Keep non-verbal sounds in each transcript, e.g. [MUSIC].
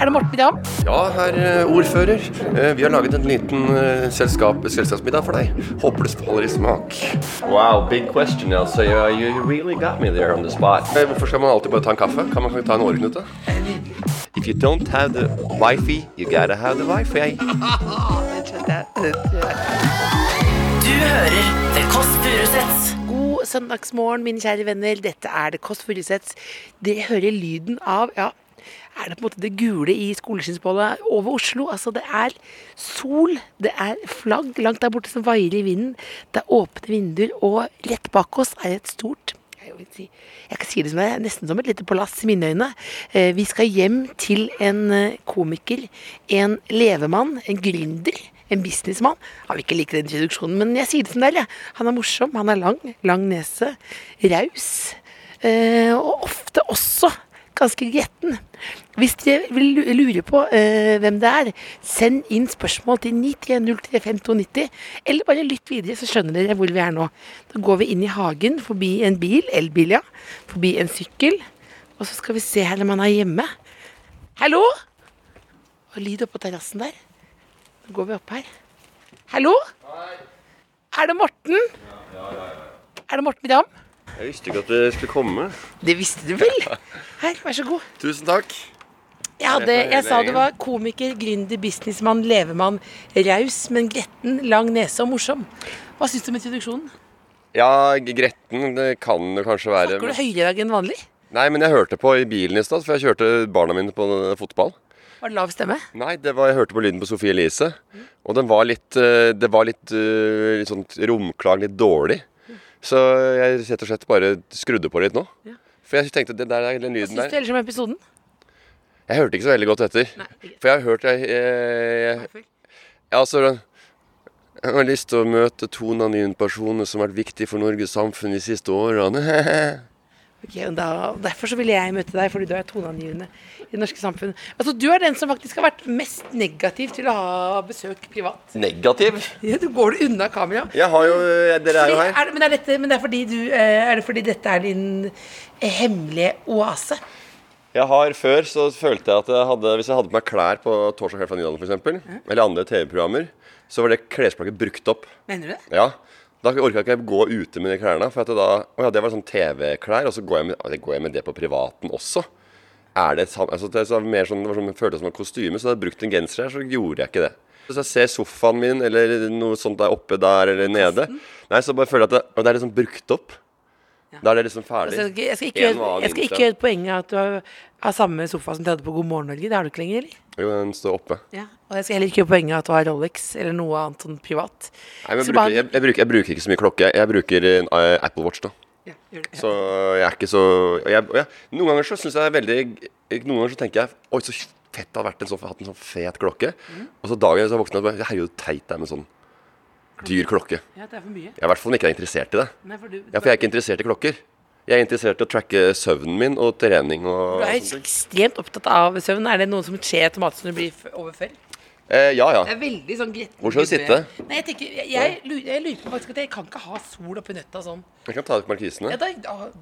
Er det Morten Dam? Ja, herr eh, ordfører. Eh, Vi har laget en liten eh, selskap, selskapsmiddag for deg. Håper det faller i smak. Wow, big question, Elsa. You, you really got me there on the spot. Hvorfor skal man alltid bare ta en kaffe? Kan man ikke ta en åreknute? If you don't have the wifi, you gotta have the wifi. [LAUGHS] Du hører The Kåss Furuseths. God søndagsmorgen, mine kjære venner. Dette er det Kåss Furuseths. Dere hører lyden av ja, er det på en måte det gule i skoleskinnsbollet over Oslo? Altså, det er sol, det er flagg langt der borte som vaier i vinden. Det er åpne vinduer, og rett bak oss er et stort jeg kan si det som det er, nesten som et lite palass i mine øyne. Eh, Vi skal hjem til en eh, komiker, en levemann, en gründer, en businessmann. Han vil ikke like den introduksjonen, men jeg sier det som det er. Han er morsom, han er lang, lang nese, raus, eh, og ofte også ganske gretten. Hvis dere vil lure på eh, hvem det er, send inn spørsmål til 93035290, eller bare lytt videre, så skjønner dere hvor vi er nå. Da går vi inn i hagen, forbi en bil, elbil, ja, forbi en sykkel, og så skal vi se her om han er hjemme. Hallo? Og lyd oppå terrassen der. Nå går vi opp her. Hallo? Er det Morten? Ja, ja, ja. Er det Morten Ramm? Jeg visste ikke at du skulle komme. Det visste du vel? Her, vær så god. Tusen takk. Jeg, hadde, jeg sa du var komiker, gründer, businessmann, levemann. Raus, men gretten, lang nese og morsom. Hva syns du om introduksjonen? Ja, gretten det kan det kanskje være. Snakker du høyere i dag enn vanlig? Nei, men jeg hørte på i bilen i stad, for jeg kjørte barna mine på fotball. Var det lav stemme? Nei, det var, jeg hørte på lyden på Sofie Elise. Og den var litt eh, Det var litt, eh, litt sånn romklang, litt dårlig. Så jeg rett og slett bare skrudde på litt nå. Ja. For jeg tenkte den, der, den lyden der Hva syns du ellers om episoden? Jeg hørte ikke så veldig godt etter. Nei. For jeg har hørt jeg, jeg, jeg, Ja, altså Jeg har lyst til å møte toneangivende personer som har vært viktige for Norges samfunn de siste årene. [LAUGHS] Ok, og da, derfor så ville jeg møte deg, fordi du er toneangivende i det norske samfunn. Altså, Du er den som faktisk har vært mest negativ til å ha besøk privat. Negativ? Ja, du går unna kamera. Jeg har jo Dere er jo her. er men, er dette, men det er fordi du eh, Er det fordi dette er din eh, hemmelige oase? Jeg har Før så følte jeg at jeg hadde, hvis jeg hadde på meg klær på Torsdag kveld fra Nyland f.eks., eller andre TV-programmer, så var det klesplagget brukt opp. Mener du det? Ja. Da orka jeg ikke gå ute med de klærne. For at det da, å ja, det var sånn TV-klær, og så går jeg, med, går jeg med det på privaten også. Er det, altså, det, sånn, det var sånn, føltes som et kostyme, så da jeg brukt en genser her, så gjorde jeg ikke det. Hvis jeg ser sofaen min eller noe sånt der oppe der eller nede, nei, så bare føler jeg at det, og det er liksom brukt opp. Da er det liksom ferdig. Altså, jeg skal ikke, og gjøre, annen jeg skal ikke gjøre poenget at du har, har samme sofa som du hadde på God morgen Norge. Det har du ikke lenger, eller? Jo, den står oppe. Ja. Og jeg skal heller ikke gjøre poenget at du har Rolex eller noe annet sånn privat. Nei, men Så jeg, bruker, bare- jeg, jeg, bruker, jeg bruker ikke så mye klokke. Jeg bruker en eh, Apple Watch, da. Ja. Så jeg er ikke så jeg, jeg, Noen ganger så syns jeg veldig Noen ganger så tenker jeg Oi, så fett det hadde vært en sånn, hatt en sånn fet klokke. Mm. Og så dagen jeg så våkner jeg og Herregud, teit det er med sånn dyr klokke. Ja, det er for mye. Jeg er i hvert fall ikke interessert i det. Nei, for du, Ja, For jeg er ikke interessert i klokker. Jeg er interessert i å tracke søvnen min og trening og du er jo ekstremt opptatt av søvn. Er det noe som skjer automatisk når du blir f- Eh, ja, ja. Det er veldig sånn gretten Hvor skal du sitte? Nei, jeg tenker, jeg, jeg, jeg lurer på faktisk at jeg kan ikke ha sol oppi nøtta sånn. Jeg kan ta ut markisene. Ja, da,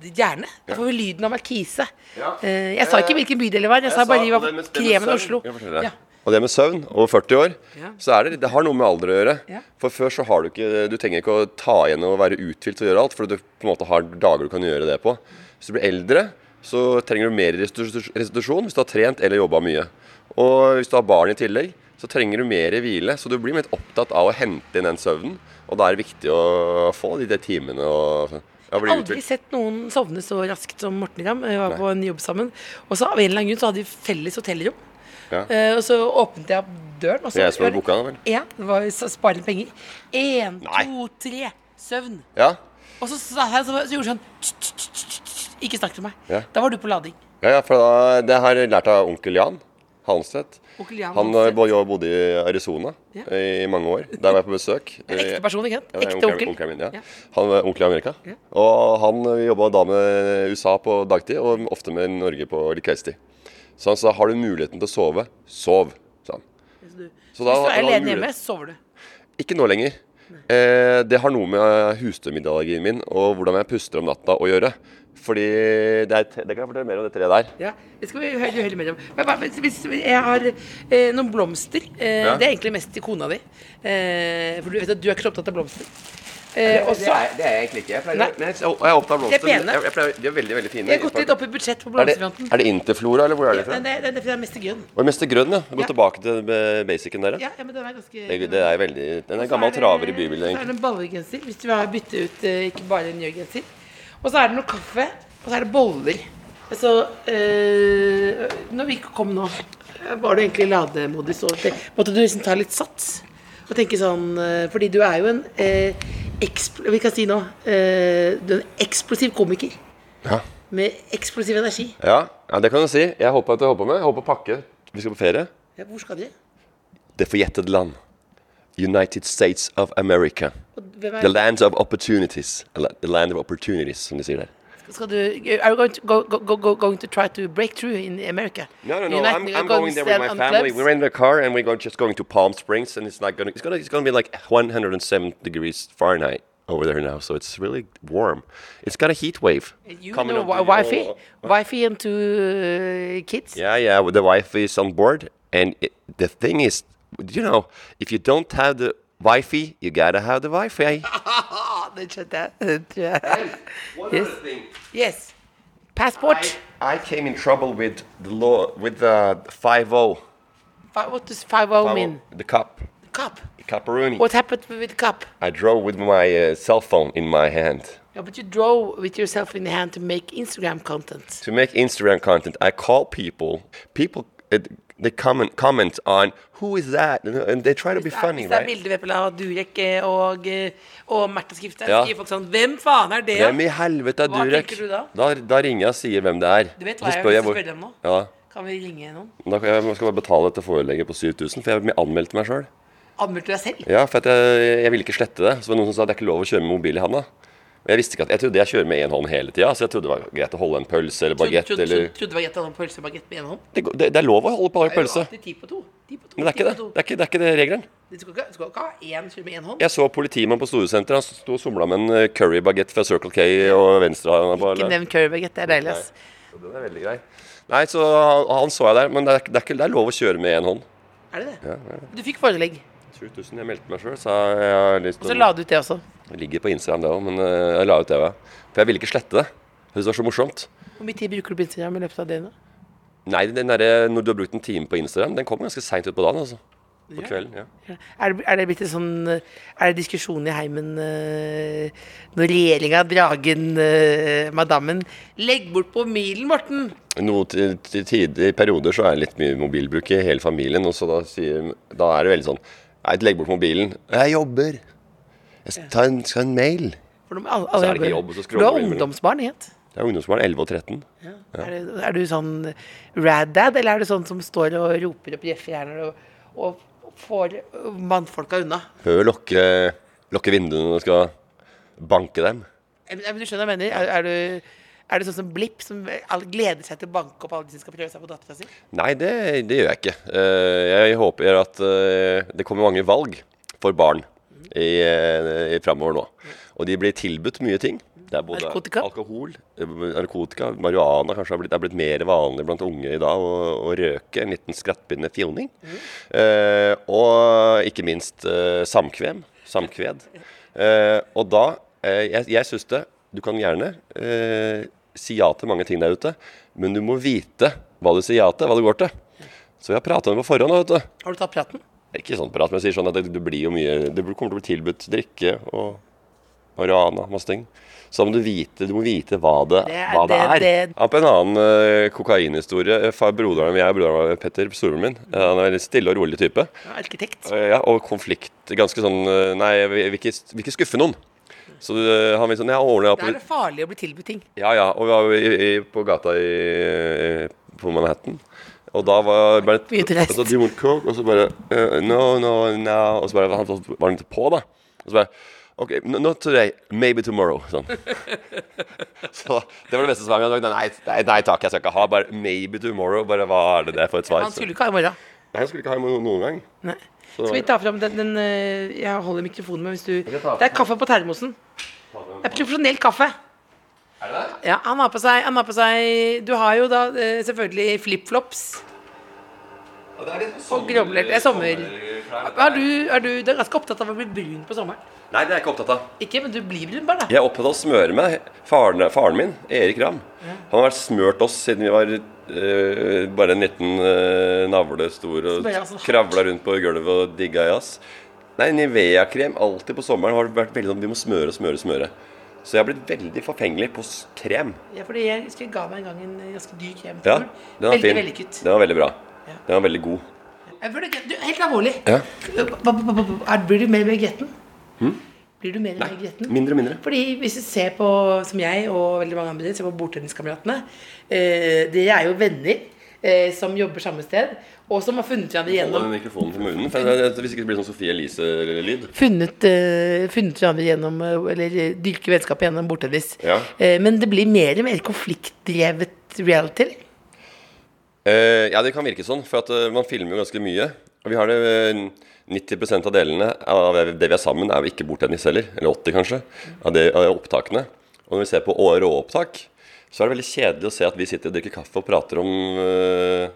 gjerne. Da får vi lyden av markise. Ja. Eh, jeg sa ikke hvilken bydel det var. Jeg, sa bare de var med kremen Oslo. Ja. Og det med søvn, over 40 år, Ja. så er det, det har noe med alder å gjøre. Ja. For før så har du ikke Du trenger ikke å ta igjen og være uthvilt og gjøre alt, for du på en måte har dager du kan gjøre det på. Hvis du blir eldre, så trenger du mer restitusjon hvis du har trent eller jobba mye. Og hvis du har barn i tillegg, så trenger du mer hvile. Så du blir litt opptatt av å hente inn den søvnen. Og da er det viktig å få de de timene og jeg har Aldri sett noen sovne så raskt som Morten Ramm. Vi var på en jobb sammen. Og så av en eller annen grunn så hadde vi felles hotellrom. Ja. Eh, og så åpnet jeg opp døren. Og så Det er jeg som har booka den, vel? Ja, det var spare penger. Én, to, tre. Søvn. Ja. Og så, så, så, så gjorde sånn Ikke snakk til meg. Ja. Da var du på lading. Ja, ja, for da, det har jeg lært av onkel Jan. Halmstedt. Onkel Jan Han eh, bo- bodde i Arizona Ja. i mange år. Der var jeg på besøk. En ekte person, ikke sant? Ja, Ekte onkel. onkel. min, ja. Ja. Han var onkel i Amerika. Ja. Og han jobba da med USA på dagtid, og ofte med Norge på kveldstid. Så han sa har du muligheten til å sove, sov, sa han. Så da- Hvis du er alene hjemme, så sover du. Ikke nå lenger. Eh, det har noe med husstøvmiddelallergien min og hvordan jeg puster om natta å gjøre. Fordi det, er, et- det kan jeg fortelle mer om det treet der. Ja, det skal vi høre, høre mer om. Men hvis jeg har eh, noen blomster eh, Ja. Det er egentlig mest til kona di. Eh, for du vet at du er ikke så opptatt av blomster. Eh, også, det, er, det er jeg egentlig ikke. Jeg, pleier, Nei. men jeg, jeg er opptatt av De er blomster. pene. Jeg, jeg pleier, de er veldig veldig fine. Jeg har gått litt opp i budsjett på er det, blomsterfronten. er det Interflora, eller hvor er det fra? Ja, det, det, det er Mester grønn. Og Mester grønn, ja. Gå Ja. tilbake til basicen der. ja. Ja, men den er ganske Det, det er veldig Den er gammel det- traver i bybildet, Så er det en ballegenser, hvis du vil bytte ut eh, ikke bare en gjørgenser. Og så er det noe kaffe, og så er det boller. Så øh, når vi kom nå, var det egentlig lademodus. Og til måtte du liksom ta litt sats? Og tenke sånn eh, Fordi du er jo en ekspl Vi kan si nå eh, Du er en eksplosiv komiker. Ja. Med eksplosiv energi. Ja, ja, det kan du si. Jeg håper at du holder på med. Jeg håper pakke. Vi skal på ferie. Ja, hvor skal dere? Det forjettede land. United States of America. The land of opportunities. The land of opportunities, som de sier der. Skal du, are you going to, go, go, go, go, going to try to break through in America? No, no, no. United- I'm, I'm going there with my family. clubs? We're in the car and we're going, just going to Palm Springs, and it's not going. to It's gonna. It's gonna be like 107 degrees Fahrenheit over there now, so it's really warm. It's got a heat wave. You know up wi- the- Wi-Fi, Wi-Fi and two uh, kids. Yeah, yeah. The wife is on board, and it, the thing is, you know, if you don't have the Wi-Fi, you gotta have the Wi-Fi. Det skjønte jeg. Det tror jeg. Yes. Yes. Passport. I, I came in trouble with the law with the five O. What does 50 mean? The cup, The Cup. the cuparoonie. What happened with the cup? I drove with my uh, cell phone in my hand. Yeah, but you drove with yourself in the hand to make Instagram content. to make Instagram content, I call people. People, uh, they comment comment on who is that, and, they try to be det er- Hvis det er bilder ved Pella Durek eh, og, eh, og Märtha Skifte, Ja. skriver folk sånn Hvem faen er det? Hvem i helvete er Hva Durek? tenker du da? Da, da ringer jeg og sier hvem det er. Du vet hva jeg spør vil hvor- dem nå? Ja, Kan vi ringe noen? da jeg skal bare betale dette forelegget på 7000, for jeg anmeldte meg sjøl. Anmeldte du deg selv? Ja, for jeg, jeg ville ikke slette det. Så var det noen som sa at det er ikke lov å kjøre med mobil i handa. Jeg visste ikke at, jeg trodde jeg kjører med én hånd hele tida, så jeg trodde det var greit å holde en pølse eller bagett trodde, eller trodde, trodde det var greit å holde en pølse og bagett med én hånd? det, det, det er lov å holde på Det er jo pølse, alltid ti på to. Ti på to. men det er ikke det. på. Det er ikke, det er ikke det regelen. Du skal ikke, du skal ikke ha én kjøre med én hånd. Jeg så politimannen på Storesenteret. Han sto og somla med en eh, currybagett fra Circle K og venstre Ikke nevn currybagett, det er deilig, ass. Den er veldig grei. Nei, så han, han så jeg der, men det er, det er, ikke, det er lov å kjøre med én hånd. Er det det? Du fikk forelegg, 7000, jeg meldte meg sjøl, så jeg har lyst og så la du ut det også. Det ligger på Instagram, det òg, men eh, jeg la ut det òg. For jeg ville ikke slette det. Det var så morsomt. Hvor mye tid bruker du på Instagram i løpet av døgnet? Nei, den der, når du har brukt en time på Instagram, den kommer ganske seint utpå dagen, altså. På Ja. kvelden. ja. Ja. Er, det, er det blitt en sånn eh, Er det diskusjon i heimen uh, når regjeringa, dragen, uh, madammen Legg bort på milen, Morten! Noe til, til tider, I perioder så er det litt mye mobilbruk i hele familien. Og så da, sier, da er det veldig sånn Nei, legg bort mobilen. Jeg jobber. Jeg skal ta en, skal en mail. For de, alle, Så er det ikke jobb, så du. du har ungdomsbarn, sant? Det er ungdomsbarn 11 og 13. Er, du, er du sånn rad-dad, eller er du sånn som står og roper opp jeffjerner og, og får mannfolka unna? Hør lokke, lokke vinduene du skal banke dem. Men, men du skjønner hva jeg mener? Er, er, du, er du sånn som Blipp, som gleder seg til å banke opp alle de som skal prøve seg på dattera si? Nei, det, det gjør jeg ikke. Eh, Jeg håper at eh, det kommer mange valg for barn i, eh, i framover nå. Og de blir tilbudt mye ting. Det er både Narkotika? alkohol, narkotika, marihuana kanskje har blitt, er blitt mer vanlig blant unge i dag å, å røke. En liten skrattbindende fjoning. Eh, og ikke minst eh, samkvem. Samkved. Eh, og da Jeg, jeg syns det Du kan gjerne eh, si ja til mange ting der ute, men du må vite hva du sier ja til, hva det går til. Så vi har prata om det på forhånd. vet du. Har du tatt praten? Ikke sånn prat, men jeg sier sånn at det, det blir jo mye Det kommer til å bli tilbudt drikke og marihuana, masse ting. Så da må du vite, du må vite hva det, Det hva det, det- er. Ja, på en annen uh, kokainhistorie eh, far, Broderen min, jeg broderen min, Petter, storebroren min, uh, han er en stille og rolig type. Ja, arkitekt. Uh, Ja, og konflikt. Ganske sånn Nei, jeg vil ikke, vil ikke skuffe noen. Så det, han vil sånn Ja, ordner opp. Da er det farlig å bli tilbudt ting. ja, ja. Og vi var i, i, på gata i, på Manhattan. Og da var bare [LAUGHS] Mye så do you want coke? Og så bare uh, No, no, no. Og så bare han var han på, da. Og så bare OK, not today. Maybe tomorrow. Sånn. [LAUGHS] så det var det beste svaret. Nei, nei, nei takk, jeg skal ikke ha. Bare maybe tomorrow. Bare hva er det der for et svar? Han skulle ikke ha i morgen. Nei, han skulle ikke ha i morgen noen gang. Nei. Så- Skal vi ta fram den, den eh, Jeg holder mikrofonen med hvis du Det er kaffe på termosen. Det er profesjonell kaffe. Er det det? Ja, han har på seg, han har på seg Du har jo da eh, selvfølgelig flipflops. Og grovler. Det er sommer. Er du, er du, du er ganske opptatt av å bli brun på sommeren? Nei, det er jeg ikke opptatt av. Ikke, men du blir brun bare, da. Jeg er opptatt av å smøre meg. Faren, faren min, Erik Ramm, han har vært smørt oss siden vi var uh, bare en liten uh, navle stor og hardt? kravla rundt på gulvet og digga jazz. Nei, Nivea-krem alltid på sommeren har vært veldig sånn vi må smøre, smøre, smøre. Så jeg har blitt veldig forfengelig på krem. Ja, fordi jeg jeg ga meg en gang en ganske dyr krem. Ja, til den var veldig fin. vellykket. Den var veldig bra. Den var veldig god. Burde- Du, helt alvorlig. Ja. Blir du mer og mer gretten? Blir du mer og mer gretten? Mindre og mindre. Fordi hvis du ser på, som jeg og veldig mange andre, ser på Bordtenniskameratene eh, Dere er jo venner eh, som jobber samme sted, og som har funnet hverandre gjennom mikrofonen til munnen, for jeg- hvis ikke det blir sånn Sofie Elise-lyd. Funnet, eh, funnet hverandre gjennom eh, Eller dyrke vennskapet gjennom bordtennis. Ja. Eh, men det blir mer og mer konfliktdrevet reality. Eh, ja, det kan virke sånn, for at uh, man filmer jo ganske mye. Og vi har det uh, 90% av delene av det vi er sammen, er jo ikke bordtennis heller. Eller 80 kanskje, av, det, av opptakene. Og når vi ser på å- råopptak, så er det veldig kjedelig å se at vi sitter og drikker kaffe og prater om, eh,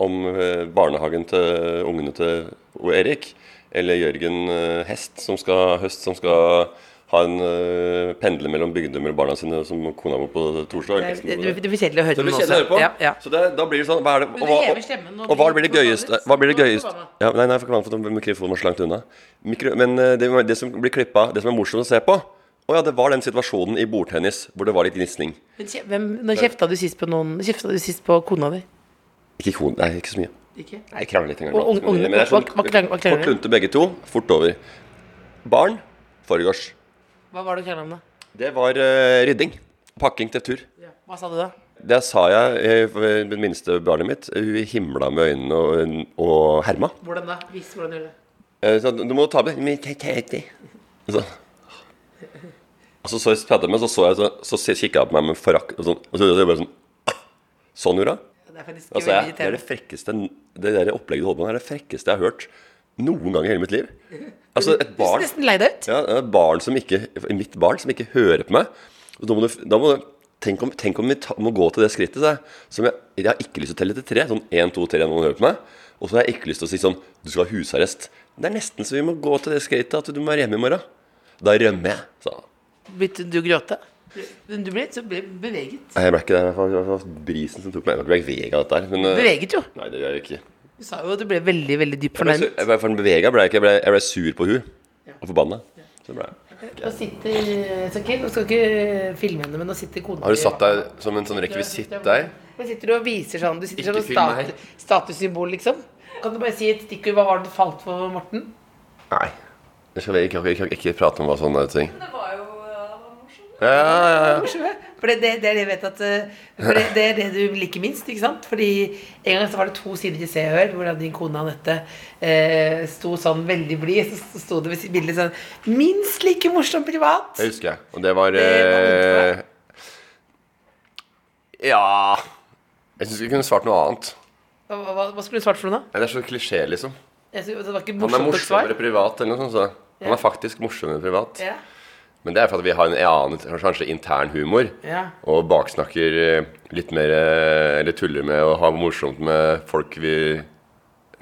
om eh, barnehagen til ungene til Erik. Eller Jørgen eh, Hest, som skal, Høst, som skal ha en uh, pendle mellom bygder og barna sine, som kona bor på torsdag. Det, det, det blir kjedelig å høre Så det på blir nå kjedelig å høre på. Ja, ja. Så det, da blir det sånn hva er det, og, og, og, og hva blir det gøyeste. Hva blir det gøyeste ja, Nei, nei, for mikrofonen var så langt unna. Mikro, men eh, det, det som blir klippa, det som er morsomt å se på Å ja, det var den situasjonen i bordtennis hvor det var litt gnisning. Når kjefta du sist på noen Kjefta du sist på kona di? Ikke kona, Nei, ikke så mye. Ikke? Nei, litt en gang. Og og, men- det er sånn kort lunte begge to. Fort over. Barn foregårs. Hva var det da? Det var uh, rydding. Pakking til tur. Hva sa du da? Det sa jeg eh, for det minste barnet mitt. Hun himla med øynene og, og herma. Hvordan da? Vis hvordan du gjør det. Eh, Så du må ta med det. Så Og så, så jeg pratet meg, så så jeg så, så kikket jeg på meg med forakt. Og, sånn, og så bare sånn Sånn hun. Det er Altså, jeg, det er det frekkeste Det der opplegget du holder på med, er det frekkeste jeg har hørt noen gang i hele mitt liv. Altså, et barn nesten lei deg ut. ja, et barn som ikke Mitt barn som ikke hører på meg. Og da må du, da må du Tenk om, tenk om vi ta, må gå til det skrittet så, som jeg, jeg har ikke lyst til å telle til tre. Sånn én, to, tre, noen hører på meg. Og så har jeg ikke lyst til å si sånn Du skal ha husarrest. Det er nesten så vi må gå til det skrittet at du må være hjemme i morgen. Da rømmer jeg, sa han. Begynte du å gråte? Du ble, så ble beveget. Nei, jeg ble ikke det. Det var- brisen som tok meg. Jeg ble ikke vega av dette her. Eh, Beveget jo. Nei, det gjør jeg ikke. Du sa jo at du ble veldig, veldig dypt Jeg ble, fornærmet. sur- jeg ble, bevega ble jeg ikke. Jeg ble, jeg ble sur på hun og forbanna. Så ble jeg. Nå sitter så Nå skal ikke filme henne, men nå sitter kona Har du satt deg som en sånn rekvisitt der? Nå sitter du og viser sånn Du sitter Ikke som et stat, statussymbol, liksom. Kan du bare si et stikkord? Hva var det du falt for, Morten? Nei. Jeg skal ikke, ikke, ikke, ikke prate om hva sånne ting. Det var jo ja, morsomt. Ja, ja. For det, det, det er det jeg vet at eh, det, det er det du liker minst, ikke sant? Fordi en gang så var det to sider i Se og Hør hvor din kone Anette eh, sto sånn veldig blid. Så sto det ved bildet sånn Minst like morsom privat. Det husker jeg. Og det var eh, Ja Jeg syns vi kunne svart noe annet. Hva, hva, skulle du svart for noe, da? Nei, Det er så klisjé, liksom. Synes, det var ikke Han er morsommere privat, eller noe sånt. Så. Han er faktisk morsommere privat. Ja. Men det er for at vi har en annen, kanskje intern humor. Ja. Og baksnakker eh, litt mer eh, Eller tuller med og har morsomt med folk vi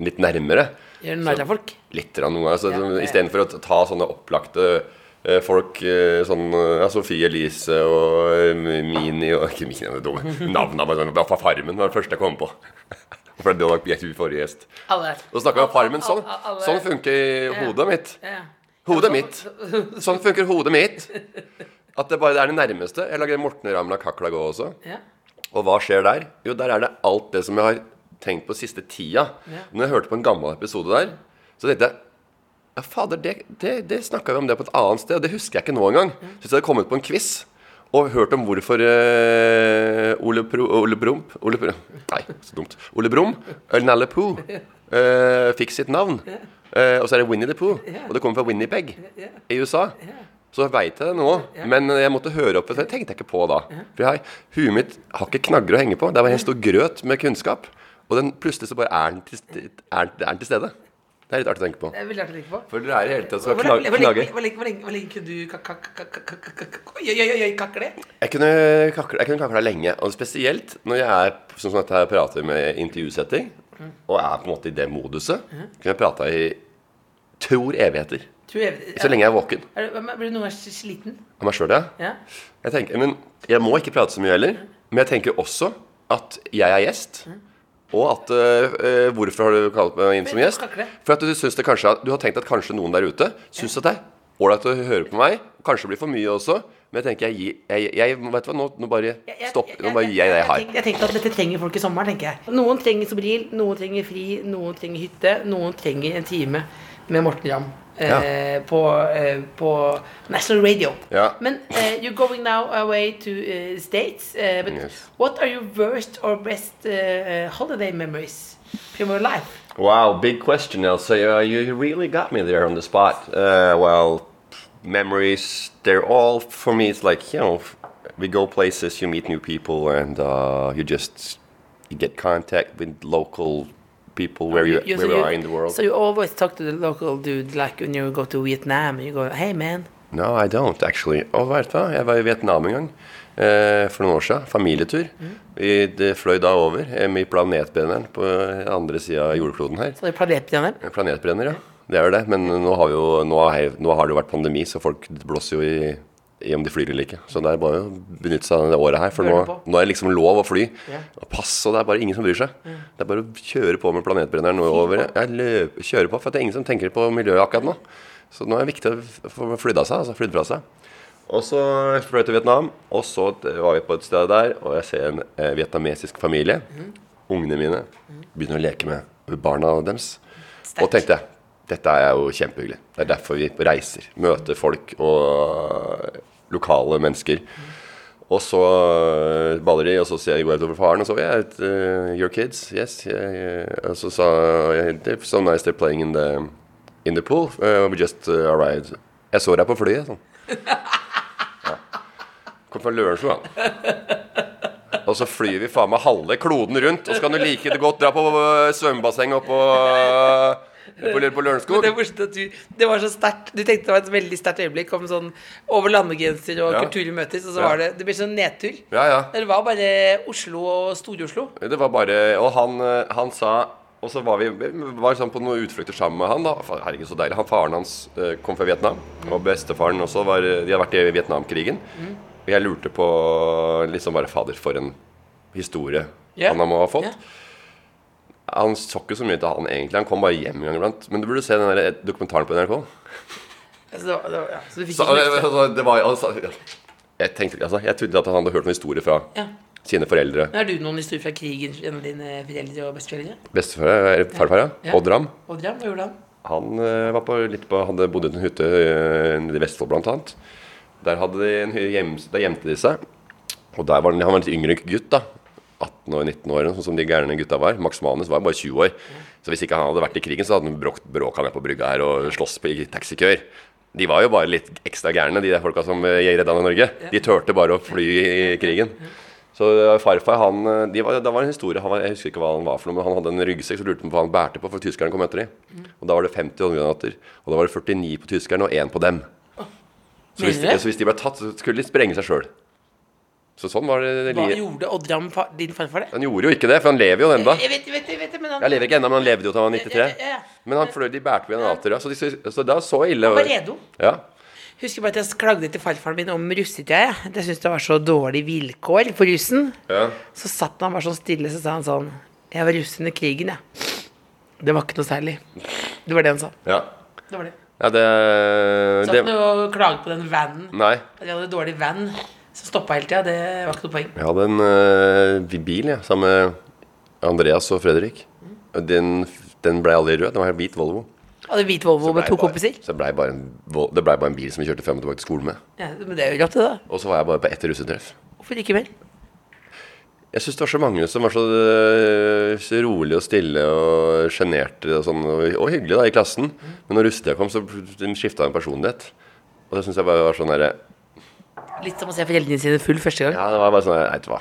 Litt nærmere. Gjør narr av folk. Litt grann noe. Altså, Ja, ja, ja. Istedenfor å ta sånne opplagte eh, folk sånn ja, Sofie Elise og Mini og [LAUGHS] Ikke Mini, det er dumme. navnet var sånn, fra Farmen var det første jeg kom på. [LAUGHS] For det var jeg forrige gjest. Alle. Og snakka vi om Farmen. Sånn, sånn funker i hodet mitt. Hodet mitt. Sånn funker hodet mitt. At det bare er det nærmeste. Jeg lager Morten Ramla gå også. Ja. Og hva skjer der? Jo, der er det alt det som jeg har tenkt på siste tida. Ja. Når jeg hørte på en gammel episode der, så tenkte jeg ja, fader, det, det, det snakka vi om det på et annet sted. og Det husker jeg ikke nå engang. Så jeg hadde kommet på en quiz Og hørt om hvorfor uh, Ole, Pro, Ole Brump Ole, Nei, så dumt. Ole Brumm, Nalle Poo, uh, fikk sitt navn. Uh, og så er det Winnie the Pooh. Og det kommer fra Winnipeg i USA. Så veit jeg det nå, men jeg måtte høre opp. Det tenkte jeg ikke på da. For jeg, huet mitt har ikke knagger å henge på. Det var en stor grøt med kunnskap. Og den plutselig så bare er den til, er den til stede. Det er litt artig å tenke på. Det er veldig artig å tenke på. For dere er i hele tatt så Hvor hvor lenge, kunne du kakle? Jeg kunne kakle, jeg kunne kakle lenge. Og spesielt når jeg er sånn som dette her prater med intervjusetting, og er på en måte i det moduset, kunne jeg prata i tror evigheter. Så lenge jeg er våken. Er du- Blir du noen ganger sliten? Av meg sjøl, ja. Jeg tenker, men jeg må ikke prate så mye heller. Men jeg tenker også at jeg er gjest. Og at øh, Hvorfor har du kalt meg inn som gjest? For at du synes det kanskje Du har tenkt at kanskje noen der ute syns at det er ålreit å høre på meg. Kanskje det blir for mye også. Men jeg tenker jeg, jeg, jeg, vet du hva, nå, nå bare stopp. Nå bare gir jeg det jeg har. Jeg tenkte at dette trenger folk i sommer, tenker jeg. Noen trenger Sobril, noen trenger fri, noen trenger hytte, noen trenger en time med Morten Ramm. Eh, på, eh, på National Radio. Ja. Men eh, you're going now away to eh, States. eh, but Yes. what are your worst or best holiday memories from your life? Wow, big question, Elsa. Uh, you really got me there on the spot. Uh, well, memories, they're all, for me, it's like, you know, we go places, you meet new people, and uh, you just you get contact with local people where you, You- where so you are in the world. So you always talk to the local dude like when you go to Vietnam. You go, hey man. No, I don't, actually. Og vet du jeg var i Vietnam en gang. Eh, for noen år siden. Familietur. Vi det fløy da over eh, med planetbrenneren på andre sida av jordkloden her. Så det er planetbrenner. Planetbrenner, ja. Det er det. Men nå har, vi jo, nå, har, nå har det jo vært pandemi, så folk blåser jo i, i om de flyr eller ikke. Så det er bare å benytte seg av det året her. For nå, nå er det liksom lov å fly. Yeah. Og pass, og det er bare ingen som bryr seg. Det er bare å kjøre på med planetbrenneren over. Jeg løper, kjører på, for det er ingen som tenker på miljøet akkurat nå. Så nå er det viktig å få flydd av seg, altså flydd fra seg. Og så fløy jeg til Vietnam, og så var vi på et sted der, og jeg ser en eh, vietnamesisk familie. Ungene mine begynner å leke med barna deres. Og tenkte jeg, dette er jo kjempehyggelig. Det er derfor vi reiser. Møter folk og lokale mennesker. Og så baller de, og så sier jeg går over faren, og så yeah, it, uh, Your kids? Yes. Yeah, yeah. Og så sa jeg It's so nice they're playing in the, in the pool. Uh, we just uh, arrived. Jeg så deg på flyet, sånn. [LAUGHS] Ja. Kom fra Lørenskog, han. Og så flyr vi faen meg halve kloden rundt, og så kan du like det godt dra på svømmebassenget svømmebasseng oppå øh, på, Lørenskog. Det, du, det var så sterkt. Du tenkte det var et veldig sterkt øyeblikk om sånn over landegrenser og Ja. kulturer møtes, og så var det Det ble sånn nedtur. Ja, ja. Det var bare Oslo og Stor-Oslo. Det var bare Og han, øh, han sa Og så var vi var sånn på noen utflukter sammen med han. da Herregud, så deilig. Han Faren hans øh, kom fra Vietnam. Og bestefaren også. Var, de hadde vært i Vietnamkrigen. Og jeg lurte på liksom bare Fader, for en historie yeah. han må ha fått. Ja. Han så ikke så mye til han egentlig. Han kom bare hjem en gang iblant. Men du burde se den der dokumentaren på NRK. Det ja. Så du fikk Så, ikke med det var, altså, jeg tenkte ikke, altså, jeg trodde at han hadde hørt noen historier fra Ja. sine foreldre. Har du noen historier fra krigen gjennom dine foreldre og besteforeldre? Bestefar, eller farfar, ja. Ja. Oddram. Oddram, hva gjorde han? Han eh, var på, litt på, hadde bodd i en hytte eh, nede i Vestfold blant annet. Der, hadde de en, hjem, der gjemte de seg. Og der var han, han var en litt yngre gutt, da. 18 og 19 år, sånn som de gærne gutta var. Max Manus var bare 20 år. Så hvis ikke han hadde vært i krigen, så hadde han bråk, bråka ned på brygga her og slåss i taxikøer. De var jo bare litt ekstra gærne, de der folka som eh, redda Norge. De turte bare å fly i krigen. Så eh, farfar, han eh, de var, Det var en historie, han var, jeg husker ikke hva han var for noe, men han hadde en ryggsekk, så lurte på hva han bærte på, for tyskerne kom etter dem. Og da var det 50 håndgranater. Og da var det 49 på tyskerne og 1 på dem. Så hvis, Mener så hvis de ble tatt, så skulle de sprenge seg sjøl. Så sånn var det. Hva gjorde Oddram, din farfar, det? Han gjorde jo ikke det, for han lever jo ennå. Jeg vet, jeg vet, jeg vet men han Jeg lever ikke ennå, men han levde jo til han var 93. Ja, ja, ja. Men han fløy, de bærte på granater, ja. Så, de, så da så ille Han var redo. Ja. Husker bare at jeg klagde til farfaren min om russetida. At jeg syntes det var så dårlige vilkår for russen. ja. Så satt han bare sånn stille, så sa han sånn Jeg var russ under krigen, jeg. Det var ikke noe særlig. Det var det han sa. Ja, Det var det. ja det, Så det og klaget på den vanen. Nei. At jeg hadde dårlig van som stoppa hele tida, det var ikke noe poeng. Jeg hadde en uh, bil ja, sammen med Andreas og Fredrik. Den, den ble aldri rød. Den var helt hvit Volvo. Hadde hvit Volvo med to bare- kompiser. Så det bare, en det ble bare en bil som vi kjørte frem og tilbake til skolen med. Ja, men det er jo rått, det, da. Og så var jeg bare på ett russetreff. Hvorfor ikke vel? Jeg syns det var så mange som var så, øh, så rolige og stille og sjenerte og sånn, og, og hyggelige da, i klassen. Men når russetida kom, så skifta de personlighet. Og det syns jeg bare var sånn derre Litt som å se foreldrene sine full første gang. Ja, det var bare sånn Vet du hva.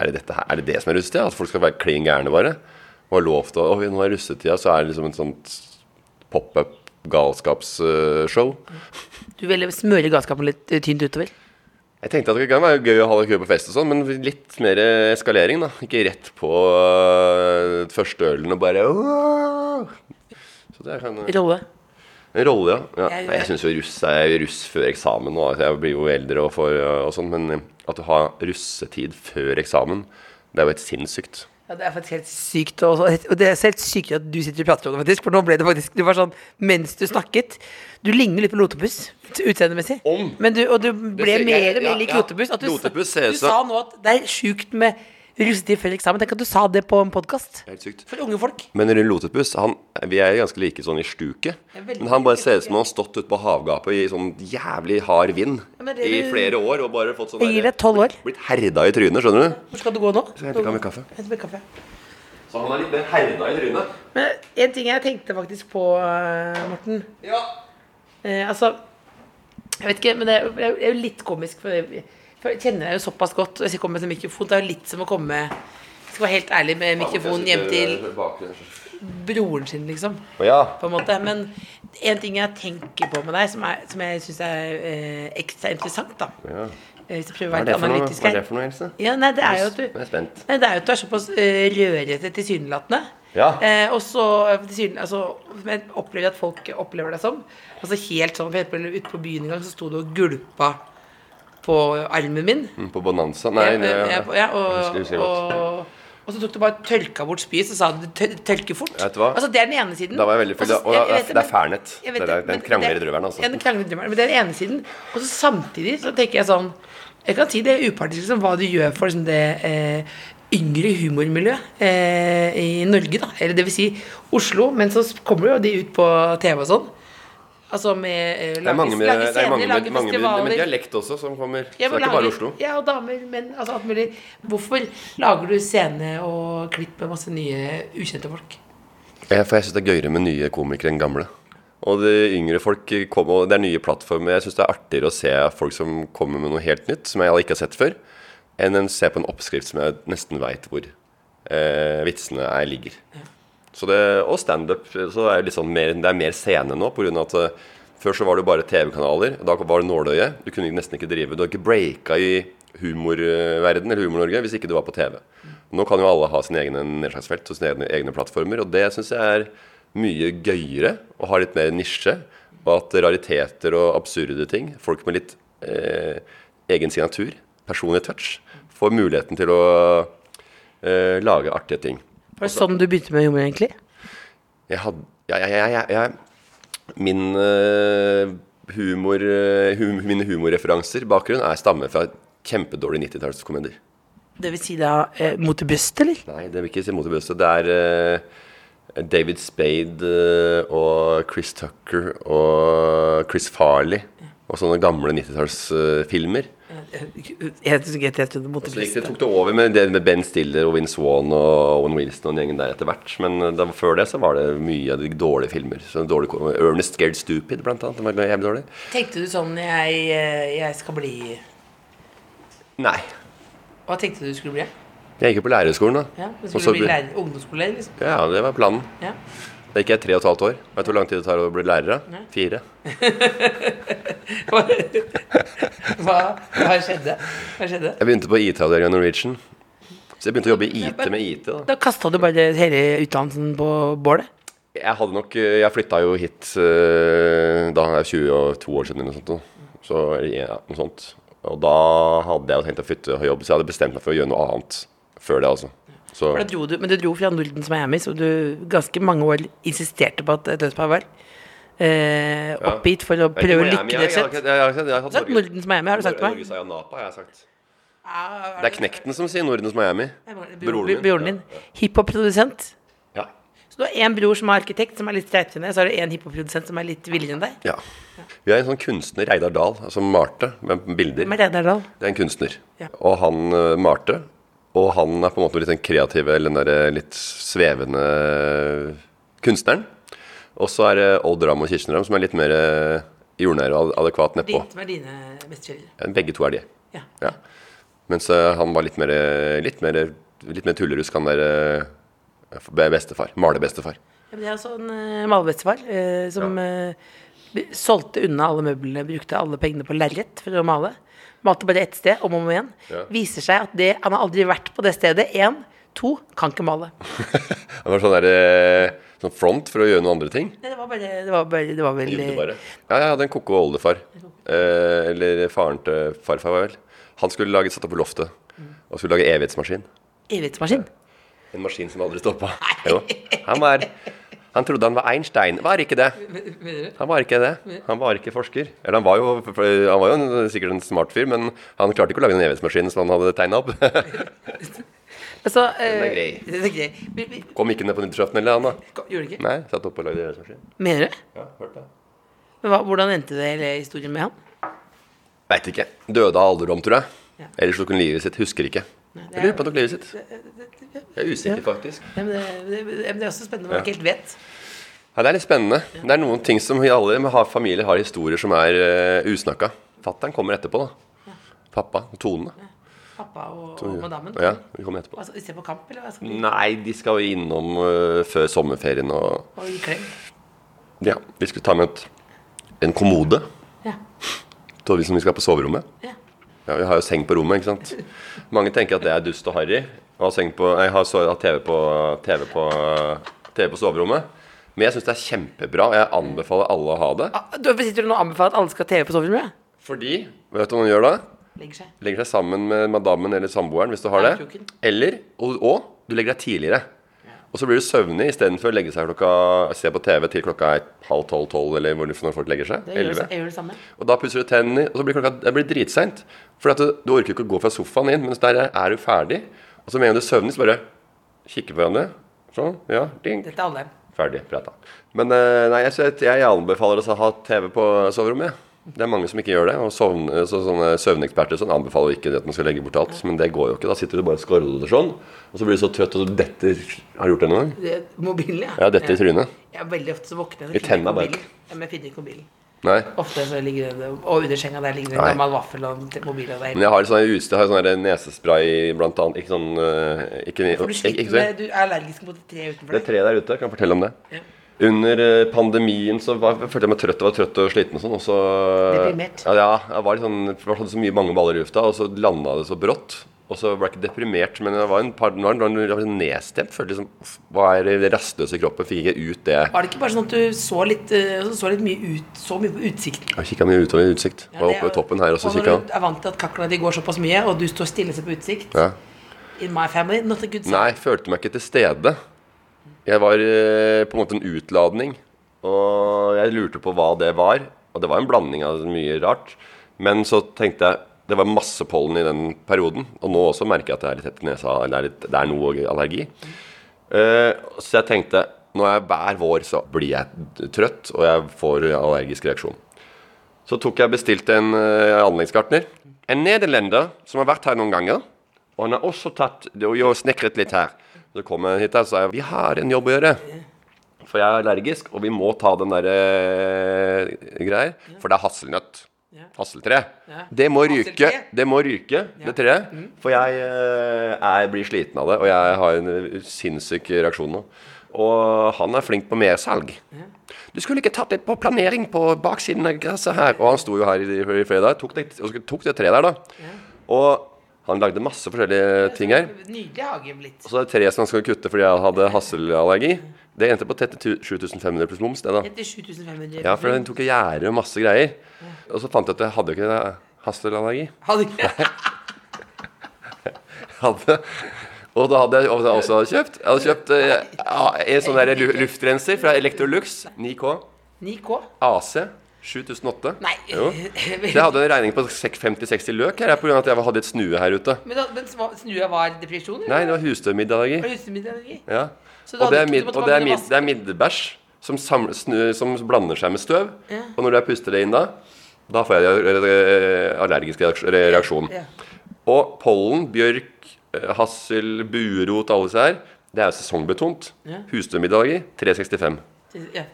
Er det, dette her, er det det som er russetida? At folk skal være klin gærne, bare? Og har lov til å Oi, nå er russetida, så er det liksom et sånt pop-up galskapsshow. Du vil smøre galskapen litt eh, tynt utover. Jeg tenkte at det kan være gøy å ha det gøy på fest og sånn, men litt mer eskalering, da. Ikke rett på øh, første ølen og bare «Åh!» Så det kan Rolle. En rolle, ja. ja. Jeg- syns jo russ er russ før eksamen nå. Altså, jeg blir jo eldre og, for, og sånn, men eh, at du har russetid før eksamen, det er jo helt sinnssykt. Ja, Det er faktisk helt sykt. Og, og det er helt sykt at du sitter og prater om det, faktisk. For nå ble det faktisk Du var sånn mens du snakket. Du ligner litt på Lotepus utseendemessig. Om. Men du, og du ble ser- mer jeg- og mer lik. Lotepus. At du, Lotepus ser du ut som- sa nå at det er sjukt med russetid før eksamen. Tenk at du sa det på en podkast. Helt sykt. For unge folk. Men Rune Lotepus, han, vi er ganske like sånn i stuket. Men han bare ser ut som han har stått ute på havgapet i sånn jævlig hard vind Ja, det i flere år og bare fått sånn Jeg gir deg tolv år. Blitt herda i trynet, skjønner du? Hvor skal du gå nå? Så henter jeg meg kaffe. Henter meg kaffe. Så han er litt mer herda i trynet. Men en ting jeg tenkte faktisk på, eh, Morten Ja. Eh, altså Jeg vet ikke, men det er, jo- det litt komisk. For jeg, for jeg kjenner deg jo såpass godt. Hvis jeg kommer komme med mikrofon. Det er jo litt som å komme Jeg skal være helt ærlig med mikrofonen hjem til broren sin, liksom. Ja. På en måte. Men en ting jeg tenker på med deg, som, er, som jeg syns er eh, ekstra interessant, da ja. Eh, Hvis jeg prøver å være er litt analytisk her. Hva er det for noe Else? Ja, nei, det er jo at er du jeg spent. Nei, det er jo at du er såpass uh, rørete tilsynelatende. Ja. Eh, og så eh, altså, opplever jeg at folk opplever deg som. Altså helt sånn, for eksempel Ute på byen en gang så sto du og gulpa på armen min. Mm, På Bonanza? Nei, Ja, jeg, ja, ja, og, og, og så tok du bare tørka bort spyet, så sa du det tørker fort. Vet du hva? Altså, det er den ene siden. Da var jeg veldig full. Og jeg- det jeg det er jeg er- den krangler i drøveren, altså. Ja, den krangler i drøvelen. Men det er den ene siden. Og så samtidig så tenker jeg sånn Jeg kan si det er upartisk liksom, hva du gjør for liksom, det eh, yngre humormiljøet eh, i Norge, da. Eller det vil si Oslo. Men så kommer jo de ut på TV og sånn. Altså med uh, mange med, er scener, mange med, mange festivaler. med dialekt også som kommer. Så det er ikke bare Oslo. Ja, og damer, menn, altså alt mulig. Hvorfor lager du scene og klipp med masse nye ukjente folk? Ja, for jeg syns det er gøyere med nye komikere enn gamle. Og det yngre folk kommer, det er nye plattformer. Jeg syns det er artigere å se folk som kommer med noe helt nytt, som jeg ikke har sett før, enn å se på en oppskrift som jeg nesten veit hvor eh, vitsene er, ligger. Så det, og standup. Så er det, sånn det er mer scene nå, På grunn av at eh, før så var det jo bare TV-kanaler. Da var det nåløye. Du kunne nesten ikke drive Du har ikke breaka i humorverden eller Humor-Norge hvis ikke du var på TV. Nå kan jo alle ha sine egne nedslagsfelt og sine egne, egne plattformer, og det syns jeg er mye gøyere å ha litt mer nisje. Og at rariteter og absurde ting, folk med litt eh, egen signatur, personlig touch, får muligheten til å eh, lage artige ting. Var det sånn du begynte med humor, egentlig? Jeg hadde jeg, jeg, jeg, Min uh, humor eh, hum, Mine humorreferanser, bakgrunn, er stammer fra kjempedårlige 90-tallskomedier. Det vil si da eh, mot i brystet, eller? Nei, det vil ikke si mot i brøstet. Det er uh, David Spade uh, og Chris Tucker og Chris Farley og sånne gamle 90-tallsfilmer. Jeg, det, tok det over med, det med Ben Stiller og Vince Vaughn og Owen Wilson og den gjengen der etter hvert. Men eh, da, før det så var det mye av de dårlige filmer. Så dårlig, Ernest Scared Stupid, blant annet. Var jævlig dårlig. Tenkte du sånn jeg, eh, jeg skal bli Nei. Hva tenkte du du skulle bli? Jeg gikk jo på lærerskolen, da. Ja, skulle du bli lærer, ungdomsskolelærer, liksom? Ja, det var planen. Ja. Da gikk jeg tre og et halvt år. Vet du hvor lang tid det tar å bli lærer? da? Fire. Hva, hva skjedde? Hva skjedde? Jeg begynte på IT-avdelinga i Norwegian. Så jeg begynte å jobbe i IT med IT. da Da kasta du bare hele utdannelsen på bålet? Jeg hadde nok Jeg flytta jo hit eh, da er var 22 år siden eller noe sånt. Så, ja, noe sånt. Og da hadde jeg tenkt å flytte og jobbe, så jeg hadde bestemt meg for å gjøre noe annet før det. altså Så For da dro du, men du dro fra Nordens Miami, så du ganske mange år insisterte på at dødsfall var eh, opp hit for å prøve å lykke, rett og slett. jeg- har sagt Nordens Miami, har du sagt til meg? Norge Saya jeg har sagt. Det er Knekten som sier Nordens Miami. Broren min. Broren din. Hiphop-produsent. Ja. Så du har én bror som er arkitekt, som er litt streipete og så har du én hiphop-produsent som er litt villere enn deg. Ja. Vi har en sånn kunstner, Reidar Dahl, som malte med bilder. Er Reidar Dahl? Det er en kunstner. Ja. Og han eh, malte. Og han er på en måte litt den kreative, eller den der litt svevende kunstneren. Og så er det Odd Ram og Kirsten Ram som er litt mer eh, jordnære og adekvat nedpå. Ditt var dine bestekjærer. Ja, Begge to er de. Ja. Ja. Mens eh, han var litt mer, litt mer, litt mer tullerusk, han der eh, bestefar. Malebestefar. Ja, men det er altså en uh, malebestefar eh, som eh, b- solgte unna alle møblene, brukte alle pengene på lerret for å male. Malte bare ett sted, om og om igjen. Ja. Viser seg at det, han har aldri vært på det stedet. Én. To. Kan ikke male. [LAUGHS] Han var sånn der, eh, sånn front for å gjøre noen andre ting. Nei, det var bare Det var, bare, det var vel bare. Ja, jeg hadde en koko oldefar. Eh, eller faren til farfar, var vel. Han skulle lage, satt opp på loftet og skulle lage evighetsmaskin. evighetsmaskin. En maskin som aldri stoppa. Jo. Han var Han trodde han var Einstein. Var ikke det. Han var ikke det. Han var ikke forsker. Eller han var jo, han var jo en, sikkert en smart fyr, men han klarte ikke å lage den evighetsmaskinen som han hadde tegna opp. [LAUGHS] Altså, Den er eh, grei. er Kom ikke ned på nyttårsaften eller da. Gjorde det ikke? Nei, satt opp og lagde evighetsmaskin. Mener du? Ja, hørte det. Men hva, hvordan endte det hele historien med han? Veit ikke. Døde av alderdom, tror jeg. Ja. Ellers tok hun livet sitt. Husker ikke. Det Jeg er- lurer på nok livet sitt. Jeg er usikker, faktisk. Ja, men det, det, det, det er også spennende hva man ikke helt vet. Ja, det er litt spennende. Det er noen ting som vi alle med har, familier har historier som er uh, usnakka. Fattern kommer etterpå, da. Pappa og Tone. Pappa og, og madammen. Ja, vi kommer etterpå. Altså, se på kamp, eller hva skal de Nei, de skal jo innom uh, før sommerferien og Og gi klem? Ja, vi skulle ta med et, en kommode. Ja. Så som vi skal ha på soverommet. ja. Ja, Vi har jo seng på rommet, ikke sant. Mange tenker at det er dust og harry. Jeg har så, TV, på, TV, på, TV på soverommet. Men jeg syns det er kjempebra. og Jeg anbefaler alle å ha det. Ah, Du sitter du nå og anbefaler at alle skal ha TV på soverommet? Fordi Vet du hva man gjør da? Legger seg. Legger seg sammen med madammen eller samboeren hvis du har det. Eller, og, og du legger deg tidligere. Og så blir du søvnig istedenfor å legge seg klokka se på TV til klokka er halv tolv, tolv eller hvor når folk legger seg. Det gjør, jeg gjør det samme. Og da pusser du tennene, og så blir klokka det blir dritseint. For du, du orker ikke å gå fra sofaen inn, mens der er du ferdig. Og så med en gang du søvner, så bare kikker på hverandre. Sånn. Ja, ding. Dette er alle. Ferdig prata. Men eh, nei, jeg, jeg, jeg anbefaler oss å ha TV på soverommet. jeg. Det er mange som ikke gjør det. Og sovne, så, sånne søvneksperter sånn, anbefaler ikke at man skal legge bort alt. Men det går jo ikke. Da sitter du bare og skroller sånn. Og så blir du så trøtt, og du detter Har du gjort det noen gang? Det, mobilen, ja. Ja, dette i trynet. Ja, veldig ofte så våkner jeg og finner ikke mobilen. Ja, men jeg finner ikke mobilen. Nei. Ofte så ligger det Og under senga der ligger det en gammel vaffel og mobil. Og det Men jeg har sånn utstyr, sånn der nesespray blant annet. Ikke sånn ikke ikke, For du ikke, sliter ikke, med Du er allergisk mot det treet utenfor Det treet der ute, kan jeg fortelle om det. Ja. Under eh, pandemien så var, følte jeg meg trøtt og var trøtt og sliten og sånn. Og så Deprimert. Ja, jeg var litt sånn for Jeg hadde så mye mange baller i lufta, og så landa det så brått. Og så ble jeg ikke deprimert, men jeg var en par nå var jeg var nedstemt. Følte liksom det rastløse i kroppen? Fikk ikke ut det. Var det ikke bare sånn at du så litt, eh, så litt mye ut Så mye på utsikten? Jeg kikka mye utover utsikt. Ja, Var oppe ved toppen her, og så når kikka du er vant til at kaklene di går såpass mye, og du står stille og ser på utsikt ja. In my family, not a good sign. Nei, jeg følte meg ikke til stede. Jeg var eh, på en måte en utladning. Og jeg lurte på hva det var. Og det var en blanding av mye rart. Men så tenkte jeg det var masse pollen i den perioden. Og nå også merker jeg at det er litt tett i nesa. Eller det er, er noe allergi. Eh, så jeg tenkte når jeg hver vår så blir jeg trøtt, og jeg får allergisk reaksjon. Så tok jeg bestilt en uh, anleggsgartner. En nederlender som har vært her noen ganger. Og han har også tatt og snekret litt her. Så kom jeg hit og sa jeg, vi har en jobb å gjøre. For jeg er allergisk, og vi må ta den der eh, greier. For det er hasselnøtt. Hasseltre. Det må ryke, det må ryke, det treet. For jeg eh, er, blir sliten av det, og jeg har en eh, sinnssyk reaksjon nå. Og han er flink på mersalg. Du skulle ikke tatt litt på planering på baksiden av gresset her. Og han sto jo her i, i fredag. Tok det, tok det treet der, da. Og han lagde masse forskjellige ting her. Nydelig hage blitt. Og så er det tre som han skulle kutte fordi jeg hadde hasselallergi. Det endte på tette 7500 pluss moms, det da. Etter 7500 Ja, for den tok gjerde og masse greier. Og så fant jeg at jeg hadde ikke hasselallergi. Hadde ikke [LAUGHS] Hadde, og da hadde jeg også kjøpt Jeg hadde kjøpt eh, en sånn der luftrenser fra Electrolux 9K 9K. AC. 7008. Nei. Jo. Så jeg hadde en regning på 50-60 løk her pga. at jeg hadde et snue her ute. Men, da, men snua var depresjon? Nei, det var husmiddag? Ja. Og det er, mid, og det er, mid, det er middebæsj som, samler, snu, som blander seg med støv. Ja. Og når jeg puster det inn da, da får jeg allergisk reaksjon. Ja. Og pollen, bjørk, eh, hassel, buerot, alle disse her, det er jo sesongbetont. Ja. Husstøvmiddager 365. Ja.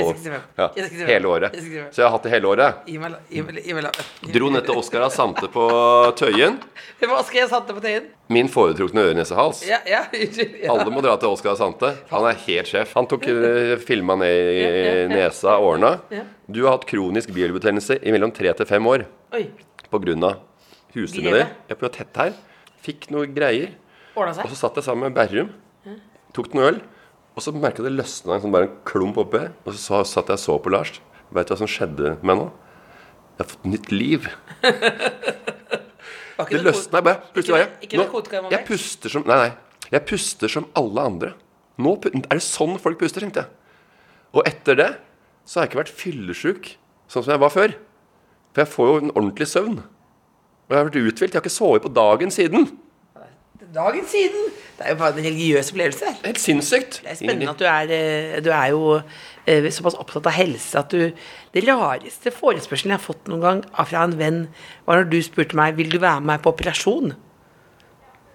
Og, ja, hele året. Så jeg har hatt det hele året. Dro ned til Oskar Asante på Tøyen. [LAUGHS] Jeg satte på tøyen? Min foretrukne øre-nese-hals. Ja, ja, Alle må dra til Oskar og Sante. Han er helt sjef. Han tok uh, filma ned i nesa og årene. Du har hatt kronisk bihulebetennelse i mellom tre til fem år Oi. pga. husdyret Grevet? ditt. Jeg ble tett her. Fikk noe greier. Og så satt jeg sammen med Berrum. Tok noe øl. Og så merka jeg det løsna en sånn bare en klump oppi. Og så sa- satt jeg og så på Lars. Veit du hva som skjedde med meg nå? Jeg har fått nytt liv. [LAUGHS] Det løsna jeg bare. Plutselig var jeg nå- Jeg puster som Nei, nei. Jeg puster som alle andre. Nå er det sånn folk puster, tenkte jeg. Og etter det så har jeg ikke vært fyllesyk sånn som jeg var før. For jeg får jo en ordentlig søvn. Og jeg har vært uthvilt. Jeg har ikke sovet på dagen siden. Dagen siden! Det er jo bare en religiøs opplevelse. Helt sinnssykt. Det er spennende at du er, eh, du er jo eh, såpass opptatt av helse at du Det rareste forespørselen jeg har fått noen gang fra en venn, var når du spurte meg vil du være med meg på operasjon.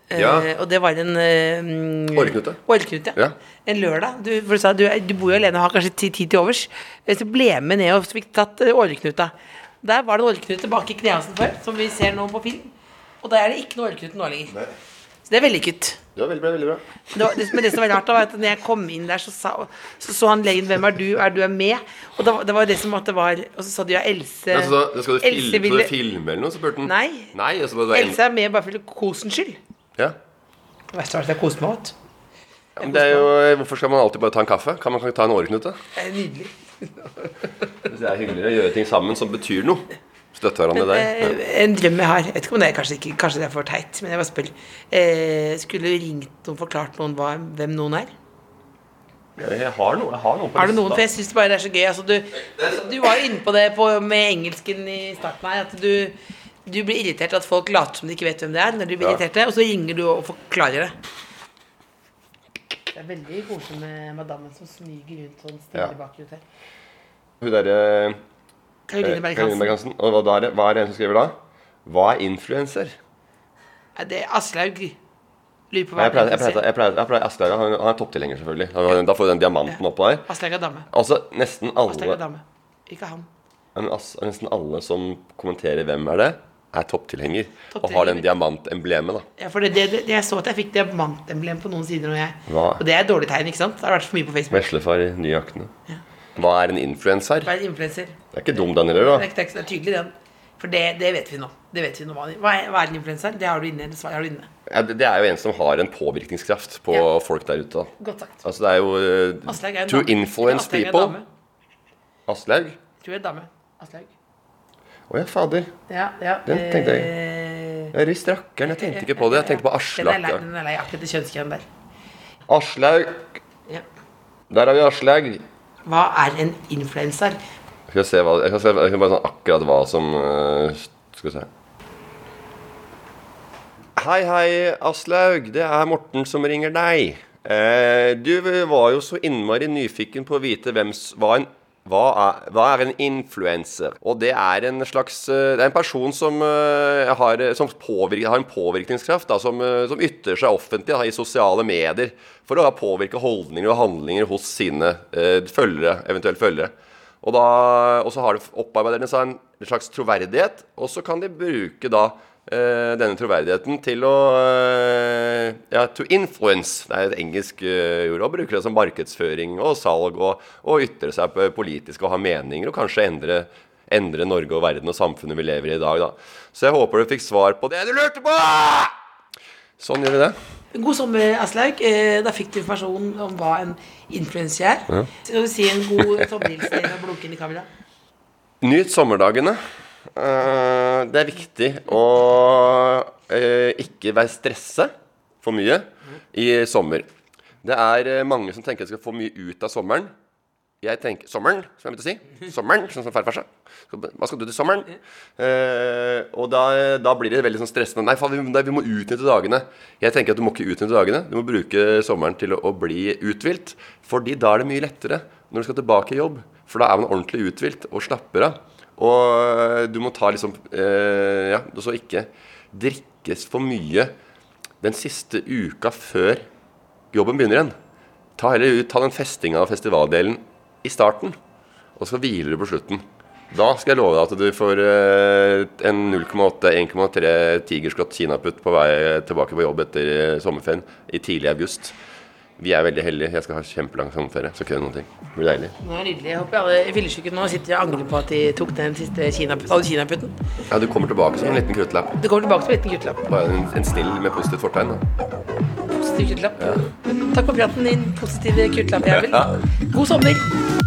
Ja. Ja. og det var en uh, Åreknute. Åreknute, Ja. En lørdag. Du, for du sa du, du bor jo alene og har kanskje ti- tid til overs. Eh, Så ble jeg med ned og fikk tatt eh, åreknuta. Der var det en åreknute bak i knehasen før, som vi ser nå på film. Og der er det ikke noe åreknute nå lenger. Så det er vellykket. Det var veldig bra. veldig bra Det var, det, men det som var rart, da, var at når jeg kom inn der, så sa så, så han legen 'Hvem er du? Er du er med?' Og da, det var det som at det var Og så sa de ja, Else Nei, så da, skal du Else filme, ville- du filme eller noe? Så spurte han. Nei. Nei og så bare, Else er med bare for kosens skyld. ja. Det verste var at jeg koste meg godt. Ja, men det er jo, hvorfor skal man alltid bare ta en kaffe? Kan man ikke ta en åreknute? Det er nydelig. [LAUGHS] Det er hyggeligere å gjøre ting sammen som betyr noe. Støtte hverandre der. Ja. Eh, en drøm jeg har Jeg vet ikke om det er kanskje, ikke, kanskje det er for teit, men jeg bare spør. Eh, skulle du ringt noen, forklart noen hva, hvem noen er? Jeg har noe, jeg har noe på Har du noen? For jeg syns bare det er så gøy. Altså, du, du var jo inne på det på, med engelsken i starten her. At du, du blir irritert at folk later som de ikke vet hvem det er. Når du blir Ja. irritert, Og så ringer du og forklarer det. Det er veldig koselig med madammen som smyger rundt sånn stille Ja. bakgrunn her. Hun derre Karoline Berg-Hansen. Og hva, er det, hva er det hun skriver da? Hva er influenser? Er det Aslaug? Lurer på hva Jeg pleier, jeg pleier, er. jeg pleier, jeg pleier Aslaug, han, han er topptilhenger, selvfølgelig. Han- Da får du den diamanten oppå der. Aslaug er dame. Altså, nesten alle Aslaug er dame. Ikke han. men as, nesten alle som kommenterer 'Hvem er det?', er topptilhenger. Og har den diamantemblemet, da. Ja, for det, det, jeg så at jeg fikk diamantemblem på noen sider. og, jeg, og det er et dårlig tegn, ikke sant? Det har vært for mye på Facebook. Veslefar i nye jakkene. Hva er en influenser? Hva er en influenser. Det er ikke dum, den heller, da. det er, det er tydelig, den. For det, det vet vi nå. Det vet vi nå. Hva er, hva er en influenser? Det har du inne. Det svaret har du inne. Ja, det det er jo en som har en påvirkningskraft på Ja. folk der ute. da. Godt sagt. Altså, det er jo uh, Aslaug er en To dame. influence Aslaug people. Aslaug? Tror jeg er dame. Aslaug. Å ja, fader. Ja, ja. Den tenkte jeg. eh, Jeg rist rakkeren. Jeg tenkte ikke på det. Jeg tenkte på Aslak. den er lei akkurat det kjønnskjønn der. Aslaug. Ja. Der har vi Aslaug. Hva er en influenser? Skal se hva Jeg skal, se, jeg sånn akkurat hva som eh, Skal vi se. Hei, hei, Aslaug. Det er Morten som ringer deg. Eh, du var jo så innmari nyfiken på å vite hvem hva en hva er, hva er en influenser? Og det er en slags eh, Det er en person som, eh, har, som påvirker, har en påvirkningskraft, da, som, eh, som ytrer seg offentlig da, i sosiale medier for å da påvirke holdninger og handlinger hos sine eh, følgere, eventuelt følgere. Og, da, og så har det opparbeidet seg en slags troverdighet, og så kan de bruke da eh, denne troverdigheten til å eh, Ja, to influence. Det er et engelsk uh, ord. Og bruker det som markedsføring og salg og, og ytre seg på politisk og ha meninger, og kanskje endre, endre Norge og verden og samfunnet vi lever i i dag, da. Så jeg håper du fikk svar på det du lurte på! Sånn gjør vi det. God sommer, Aslaug. Eh, Da fikk du informasjon om hva en influenser er. Skal du si en god [LAUGHS] sommerhilsen og blunke inn i kamera? Nyt sommerdagene. Eh, det er viktig å eh, ikke være stressa for mye i sommer. Det er eh, mange som tenker de skal få mye ut av sommeren. jeg tenker Sommeren, som jeg begynte å si. Sommeren, sånn som farfar sa. Hva skal du til sommeren? Eh, og da, da blir det veldig sånn stressende. Nei, faen, vi, nei, vi må utnytte dagene. Jeg tenker at du må ikke utnytte dagene. Du må bruke sommeren til å, å bli uthvilt. Fordi da er det mye lettere når du skal tilbake i jobb. For da er man ordentlig uthvilt og slapper av. Og eh, du må ta liksom eh, Ja, så ikke drikkes for mye den siste uka før jobben begynner igjen. Ta heller ut, ta den festinga av festivaldelen i starten, og så hviler du på slutten. Da skal jeg love deg at du får eh, en 0,8-1,3 tigerskott kinaputt på vei tilbake på jobb etter eh, sommerferien i tidlig august. Vi er veldig heldige. Jeg skal ha kjempelang sommerferie. Så ikke gjøre noen ting. Det blir deilig. Det er nydelig. Jeg håper alle fyllesyke nå sitter og angrer på at de tok den siste kinaputten. Ja, Du kommer tilbake som en liten kruttlapp. Du kommer tilbake som en liten kruttlapp. Bare en, en snill med positivt fortegn. Da. Positiv guttelapp. Takk for praten, din positive guttelappjævel. God sommer.